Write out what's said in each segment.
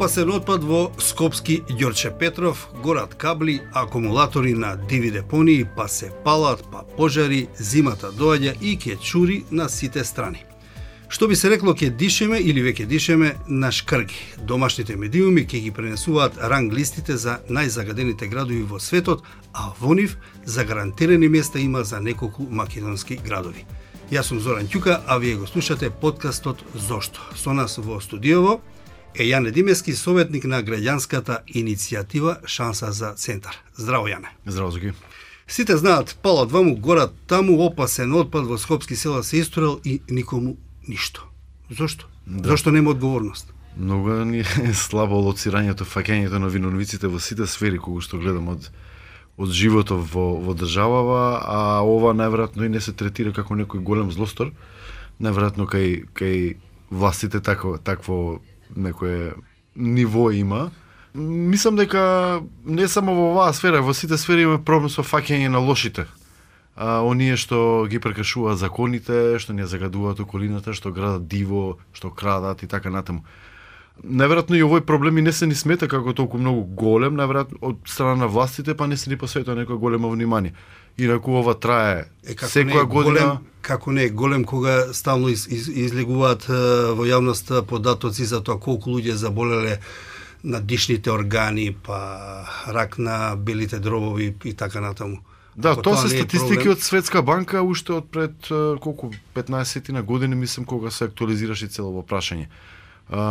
Опасен отпад во Скопски Ѓорче Петров, горат кабли, акумулатори на диви депонии, па се палат, па пожари, зимата доаѓа и ке чури на сите страни. Што би се рекло ке дишеме или веќе дишеме на шкрги. Домашните медиуми ќе ги пренесуваат ранг листите за најзагадените градови во светот, а во нив загарантирани места има за неколку македонски градови. Јас сум Зоран Ќука, а вие го слушате подкастот Зошто. Со нас во студиово е Јане Димески, советник на граѓанската иницијатива Шанса за центар. Здраво, Јане. Здраво, Зоки. Сите знаат, палат ваму, горат таму, опасен отпад во Скопски села се исторел и никому ништо. Зошто? Да. Зошто нема одговорност? Многу ни е слабо лоцирањето, фаќањето на виновниците во сите сфери кои што гледам од од животот во, во државава, а ова најверојатно и не се третира како некој голем злостор. Најверојатно кај кај властите тако такво некое ниво има. Мислам дека не само во оваа сфера, во сите сфери има проблем со фаќање на лошите. А, оние што ги прекашуваат законите, што не загадуваат околината, што градат диво, што крадат и така натаму. Најверојатно и овој проблем и не се ни смета како толку многу голем, најверојатно од страна на властите, па не се ни посветува некој големо внимание. Инаку ова трае е, како секоја година. Голем, како не е голем кога стално из, из, излегуваат во јавност податоци за тоа колку луѓе заболеле на дишните органи, па рак на белите дробови и така натаму. Да, тоа се статистики проблем... од Светска банка уште од пред колку 15 на години мислам кога се актуализираше цело прашање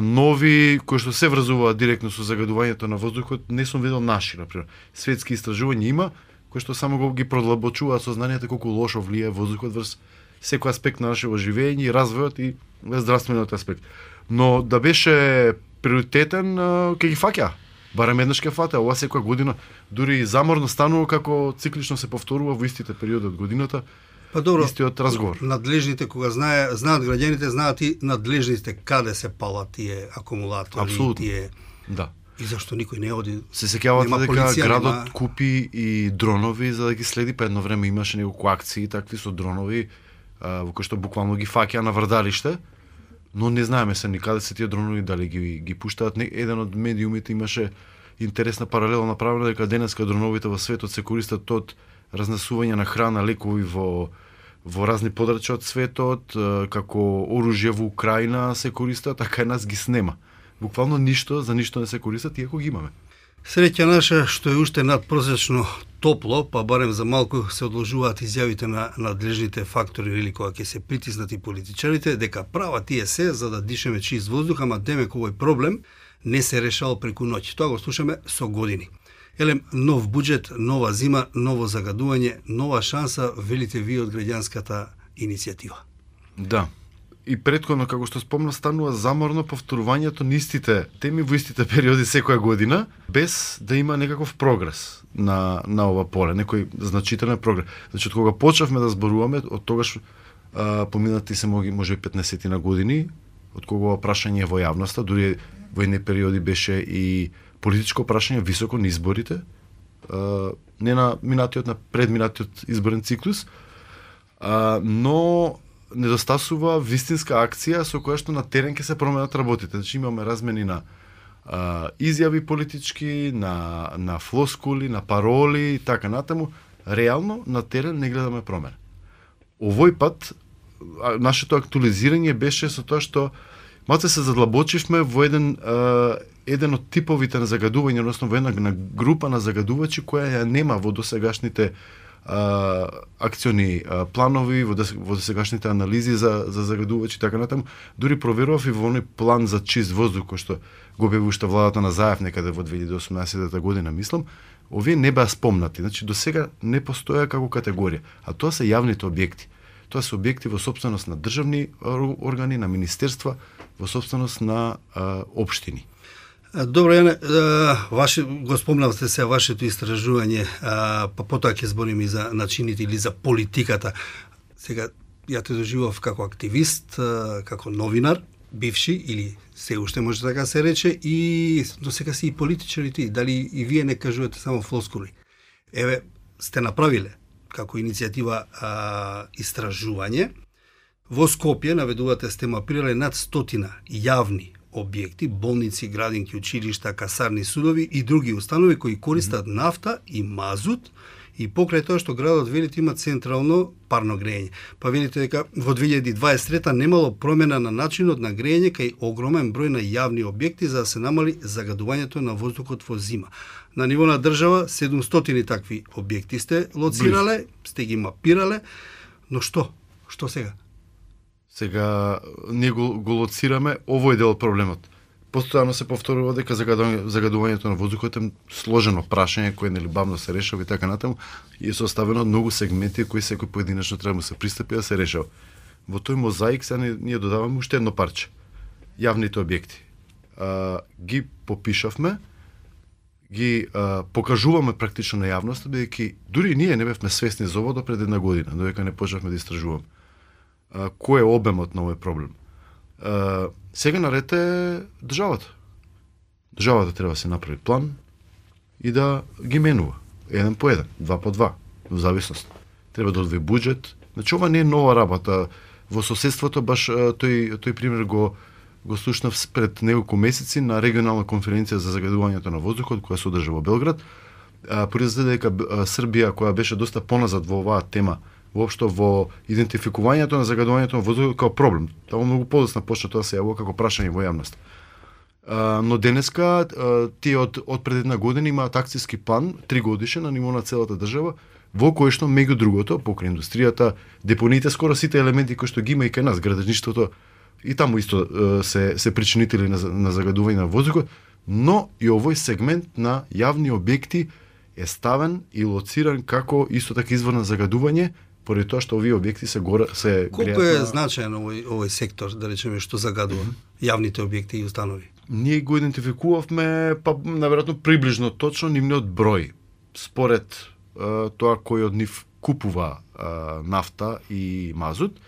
нови кои што се врзуваат директно со загадувањето на воздухот, не сум видел наши, например. Светски истражувања има, кои што само го ги продлабочуваат сознанието колку лошо влијае воздухот врз секој аспект на нашето живење и развојот и здравствениот аспект. Но да беше приоритетен, ќе ги фаќа. Барем еднаш ќе фата, ова секоја година дури и заморно станува како циклично се повторува во истите периоди од годината. Па добро, истиот разговор. Надлежните кога знае, знаат граѓаните, знаат и надлежните каде се палат тие акумулатори, Абсолютно. тие Да. И зашто никој не оди? Се сеќавате дека полиција, градот нема... купи и дронови за да ги следи, па едно време имаше неколку акции такви со дронови а, во кои што буквално ги фаќа на врдалиште, но не знаеме се никаде се тие дронови дали ги ги пуштаат. Не, еден од медиумите имаше интересна паралела направена дека денеска дроновите во светот се користат од разнесување на храна, лекови во во разни подрачја од светот, како оружје во Украина се користат, така и нас ги снема буквално ништо, за ништо не се користат, иако ги имаме. Среќа наша што е уште надпросечно топло, па барем за малку се одложуваат изјавите на надлежните фактори или кога ќе се притиснати политичарите дека права тие се за да дишеме чист воздух, ама демек овој проблем не се решал преку ноќ. Тоа го слушаме со години. Елем, нов буџет, нова зима, ново загадување, нова шанса, велите ви од граѓанската иницијатива. Да, и предходно, како што спомна, станува заморно повторувањето на истите теми во истите периоди секоја година, без да има некаков прогрес на, на ова поле, некој значителен прогрес. Значи, од кога почнавме да зборуваме, од тогаш а, поминати се моги, може 15 на години, од кога ова прашање во јавноста, дури во едни периоди беше и политичко прашање високо на изборите, а, не на минатиот, на предминатиот изборен циклус, а, но недостасува вистинска акција со која што на терен ќе се променат работите. Значи имаме размени на а, изјави политички, на, на флоскули, на пароли и така натаму. Реално на терен не гледаме промена. Овој пат нашето актуализирање беше со тоа што малце се задлабочивме во еден а, еден од типовите на загадување, односно во една на група на загадувачи која ја нема во досегашните а, акциони а, планови, во, во досегашните анализи за, за загадувачи и така натаму. Дури проверував и во оној план за чист воздух кој што го бе уште владата на Заев некаде во 2018 година, мислам, овие не беа спомнати. Значи, до сега не постоја како категорија. А тоа се јавните објекти. Тоа се објекти во собственост на државни органи, на министерства, во собственост на а, општини. Добро, Јане, ваше, го спомнавте се вашето истражување, па потоа ќе збориме и за начините или за политиката. Сега, ја те доживав како активист, како новинар, бивши или се уште може така се рече, и до сега си и политичари ти. Дали и вие не кажувате само флоскули? Еве, сте направиле како иницијатива а, истражување. Во Скопје, наведувате, сте мапирале над стотина јавни објекти, болници, градинки, училишта, касарни, судови и други установи кои користат нафта и мазут и покрај тоа што градот велите има централно парно грејење. Па видите дека во 2023 немало промена на начинот на грејење кај огромен број на јавни објекти за да се намали загадувањето на воздухот во зима. На ниво на држава 700 такви објекти сте лоцирале, сте ги мапирале, но што? Што сега? Сега ние го, го лоцираме овој дел од проблемот постојано се повторува дека загадувањето на воздухот е сложено прашање кое нели бавно се решава и така натаму и е составено од многу сегменти кои секој поединечно треба да се пристапи да се решава. Во тој мозаик сега ние, ние додаваме уште едно парче. Јавните објекти. А, ги попишавме, ги а, покажуваме практично на јавноста, бидејќи дури ние не бевме свесни за ово до пред една година, додека не почнавме да истражуваме. А, кој е обемот на овој проблем? А, сега на е државата. Државата треба да се направи план и да ги менува. Еден по еден, два по два, во зависност. Треба да одвои буџет. Значи, ова не е нова работа. Во соседството баш тој, тој пример го го слушнав пред неколку месеци на регионална конференција за загадувањето на воздухот која се одржа во Белград. Произлезе дека Србија која беше доста поназад во оваа тема воопшто во идентификувањето на загадувањето на воздухот како проблем. Тоа многу подоцна почна тоа се јавува како прашање во јавност. но денеска тие од од пред една година имаат акцијски план три годишен на ниво на целата држава во кој што меѓу другото покрај индустријата, депониите скоро сите елементи кои што ги има и кај нас градежништвото и таму исто се се причинители на, на загадување на воздухот, но и овој сегмент на јавни објекти е ставен и лоциран како исто така извор на загадување поради тоа што овие објекти се гора се Колку е на... значаен овој овој сектор, да речеме што загадува mm -hmm. јавните објекти и установи? Ние го идентификувавме па наверојатно приближно точно нивниот број според е, тоа кој од нив купува е, нафта и мазут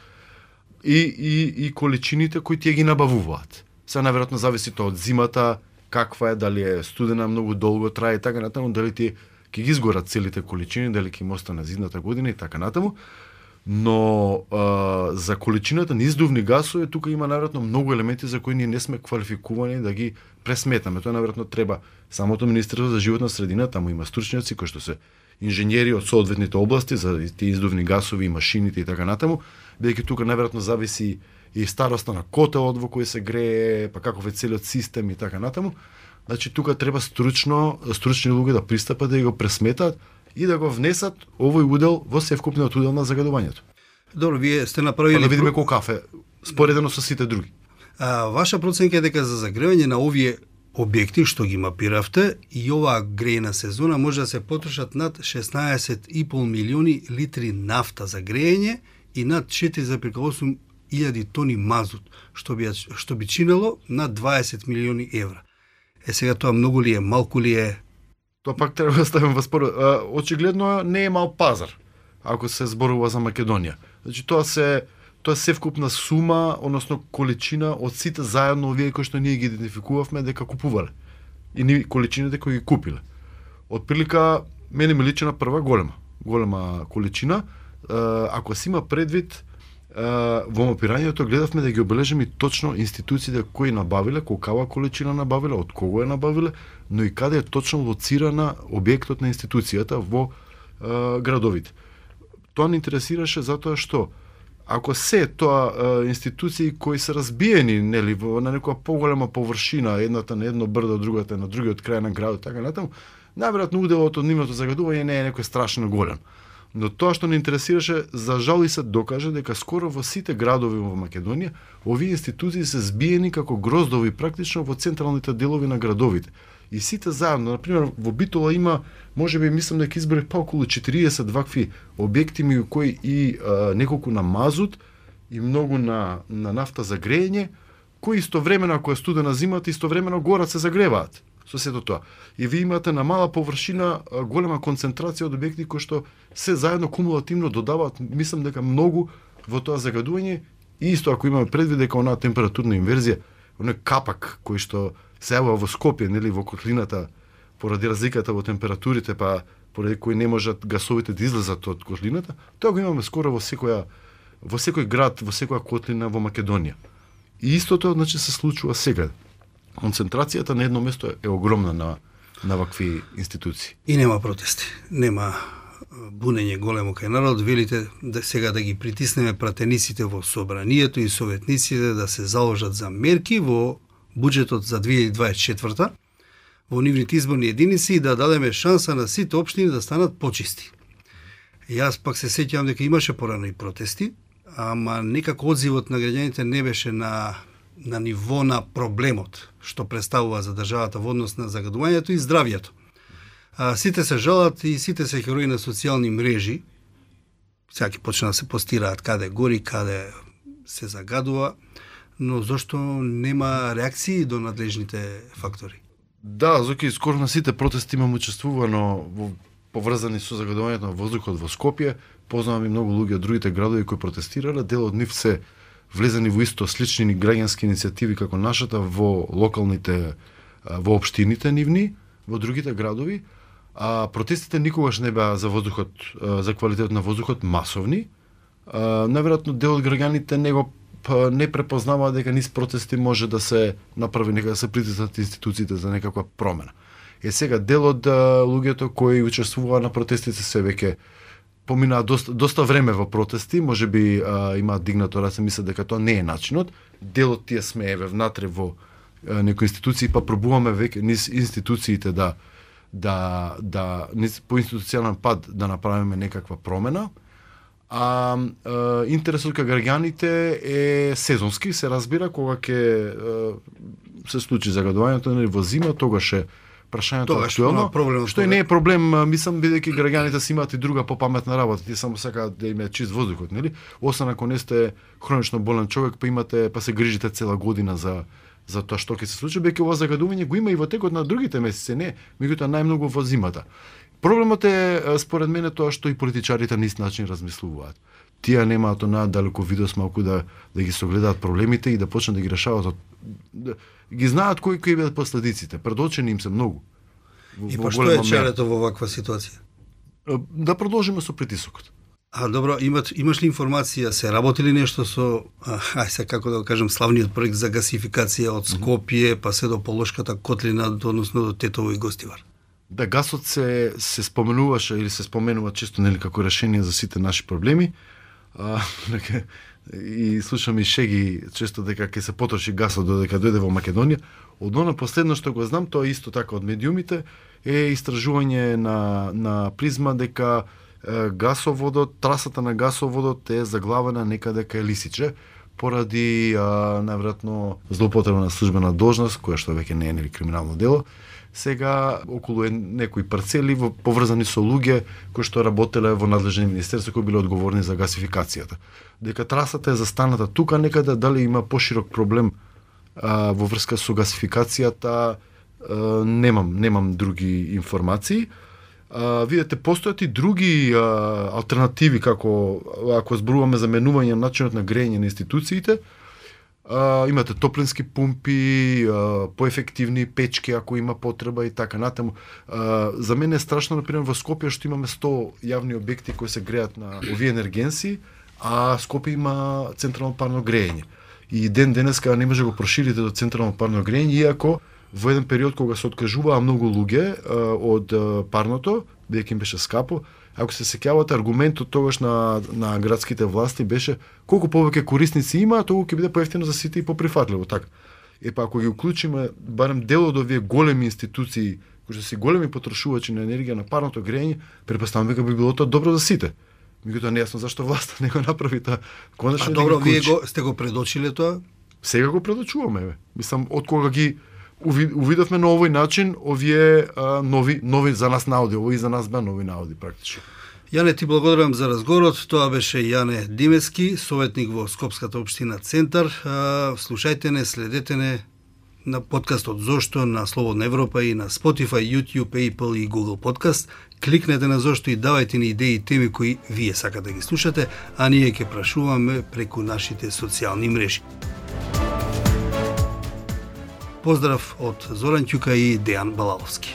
и, и, и количините кои тие ги набавуваат. Се наверојатно зависи тоа од зимата, каква е, дали е студена многу долго трае и така натаму, дали ти ќе ги изгорат целите количини, дали ќе им остане зидната година и така натаму. Но а, за количината на издувни гасови тука има наверно многу елементи за кои ние не сме квалификувани да ги пресметаме. Тоа наверно треба самото Министерство за животна средина, таму има стручњаци кои што се инженери од соодветните области за тие издувни гасови и машините и така натаму, бидејќи тука наверно зависи и староста на котелот во кој се грее, па каков е целиот систем и така натаму. Значи тука треба стручно, стручни луѓе да пристапат да го пресметат и да го внесат овој удел во севкупниот удел на загадувањето. Добро, вие сте направиле па да видиме колку кафе споредено со сите други. А, ваша проценка е дека за загревање на овие објекти што ги мапиравте и оваа грејна сезона може да се потрошат над 16,5 милиони литри нафта за грејење и над 4,8 илјади тони мазут, што би, што би чинело над 20 милиони евра. Е сега тоа многу ли е, малку ли е? Тоа пак треба да ставим во спор. Очигледно не е мал пазар ако се зборува за Македонија. Значи тоа се тоа се вкупна сума, односно количина од сите заедно овие кои што ние ги идентификувавме дека купувале. И ни количините кои ги купиле. Од прилика мене ми личи на прва голема, голема количина. Ако се има предвид во мапирањето гледавме да ги обележиме точно институциите кои набавиле, колкава количина набавиле, од кого е набавиле, но и каде е точно лоцирана објектот на институцијата во е, градовите. Тоа не интересираше затоа што ако се тоа е, институции кои се разбиени нели во на некоја поголема површина, едната на едно брдо, другата на другиот крај на градот, така натаму, најверојатно уделот од нивното загадување не е некој страшно голем. Но тоа што не интересираше, за жал и се докаже дека скоро во сите градови во Македонија, овие институции се збиени како гроздови практично во централните делови на градовите. И сите заедно, на пример, во Битола има, може би мислам дека избори па околу 40 вакви објекти меѓу кои и а, неколку на мазут и многу на на нафта за грејење, кои истовремено ако е студена зимата, истовремено горат се загреваат со сето тоа. И ви имате на мала површина голема концентрација од објекти кои што се заедно кумулативно додаваат, мислам дека многу во тоа загадување и исто ако имаме предвид дека онаа температурна инверзија, оној капак кој што се јавува во Скопје, нели во котлината поради разликата во температурите, па поради кои не можат гасовите да излезат од котлината, тоа го имаме скоро во секоја во секој град, во секоја котлина во Македонија. И истото значи се случува сега концентрацијата на едно место е огромна на на вакви институции. И нема протести. Нема бунење големо кај народ, велите да сега да ги притиснеме пратениците во собранието и советниците да се заложат за мерки во буџетот за 2024 во нивните изборни единици и да дадеме шанса на сите општини да станат почисти. Јас пак се сеќавам дека имаше порано и протести, ама некако одзивот на граѓаните не беше на на ниво на проблемот што представува за државата во однос на загадувањето и здравјето. А, сите се жалат и сите се херои на социјални мрежи. Сега ќе почна да се постираат каде гори, каде се загадува, но зошто нема реакции до надлежните фактори? Да, Зоки, скоро на сите протести имам учествувано во поврзани со загадувањето на воздухот во Скопје. Познавам и многу луѓе од другите градови кои протестирале. Дел од нив се влезени во исто слични граѓански иницијативи како нашата во локалните во општините нивни, во другите градови, а протестите никогаш не беа за воздухот, за квалитетот на воздухот масовни. Наверојатно дел од граѓаните не го па, не препознава дека низ протести може да се направи нека да се притиснат институциите за некаква промена. Е сега дел од луѓето кои учествуваа на протестите се веќе поминаа доста, доста време во протести, може би а, има дигнато раце, мисля дека тоа не е начинот. делот тие сме еве внатре во а, некои институции, па пробуваме веќе низ институциите да да да низ по институционален пат да направиме некаква промена. А, а интересот кај граѓаните е сезонски, се разбира, кога ќе се случи загадувањето нели во зима, тогаш е прашањето Тоа актуелно, проблем, што и не е проблем, мислам бидејќи граѓаните си имаат и друга попаметна работа, тие само сакаат да им е чист воздухот, нели? Освен ако не сте хронично болен човек, па имате па се грижите цела година за за тоа што ќе се случи, беќе ова загадување го има и во текот на другите месеци, не, меѓутоа најмногу во зимата. Проблемот е според мене тоа што и политичарите на ист начин размислуваат. Тие немаат онаа видос малку да да ги согледаат проблемите и да почнат да ги решаваат. Да, ги знаат кои кои бидат последиците. Предочени им се многу. И па што е чарето во ваква ситуација? Да продолжиме со притисокот. А добро, имат, имаш ли информација, се работи ли нешто со, ај се како да кажем, славниот проект за гасификација од Скопје, па се до Полошката котлина, односно до Тетово и Гостивар? Да, гасот се, се споменуваше или се споменува често нели како решение за сите наши проблеми. А, и слушам и шеги често дека ќе се потроши гасот додека дојде во Македонија. Од оно последно што го знам, тоа исто така од медиумите, е истражување на, на призма дека е, гасоводот, трасата на гасоводот е заглавена некаде кај Лисиче, поради а, најверојатно злоупотреба на службена должност, која што веќе не е нели криминално дело, сега околу е некои парцели во, поврзани со луѓе кои што работеле во надлежни министерства кои биле одговорни за гасификацијата. Дека трасата е застаната тука некаде, дали има поширок проблем а, во врска со гасификацијата, а, немам немам други информации. А, видете, постојат и други а, алтернативи како ако зборуваме за менување на начинот на грејење на институциите, а, имате топлински пумпи, а, поефективни печки ако има потреба и така натаму. А, за мене е страшно, например, во Скопје што имаме 100 јавни објекти кои се греат на овие енергенси, а Скопје има централно парно грејење. И ден денеска не може да го проширите до централно парно грејење, иако во еден период кога се откажуваа многу луѓе а, од а, парното, бидејќи им беше скапо, ако се сеќавате аргументот тогаш на на градските власти беше колку повеќе корисници има, толку ќе биде поевтино за сите и поприфатливо, така. Е па ако ги уклучиме барем дел од овие големи институции кои што се големи потрошувачи на енергија на парното грејење, препоставам дека би било тоа добро за сите. Меѓутоа нејасно зашто власта не го направи тоа. Конечно а добро, вие го сте го предочиле тоа? Сега го предочуваме, бе. Мислам од кога ги увидовме на овој начин овие а, нови нови за нас наоди, овој за нас беа нови наоди практично. Јане, ти благодарам за разговорот. Тоа беше Јане Димески, советник во Скопската општина Центар. Слушајте не, следете не на подкастот Зошто на Слободна Европа и на Spotify, YouTube, Apple и Google Podcast. Кликнете на Зошто и давајте ни идеи и теми кои вие сакате да ги слушате, а ние ќе прашуваме преку нашите социјални мрежи. Поздрав од Зоран Ќука и Дејан Балаловски.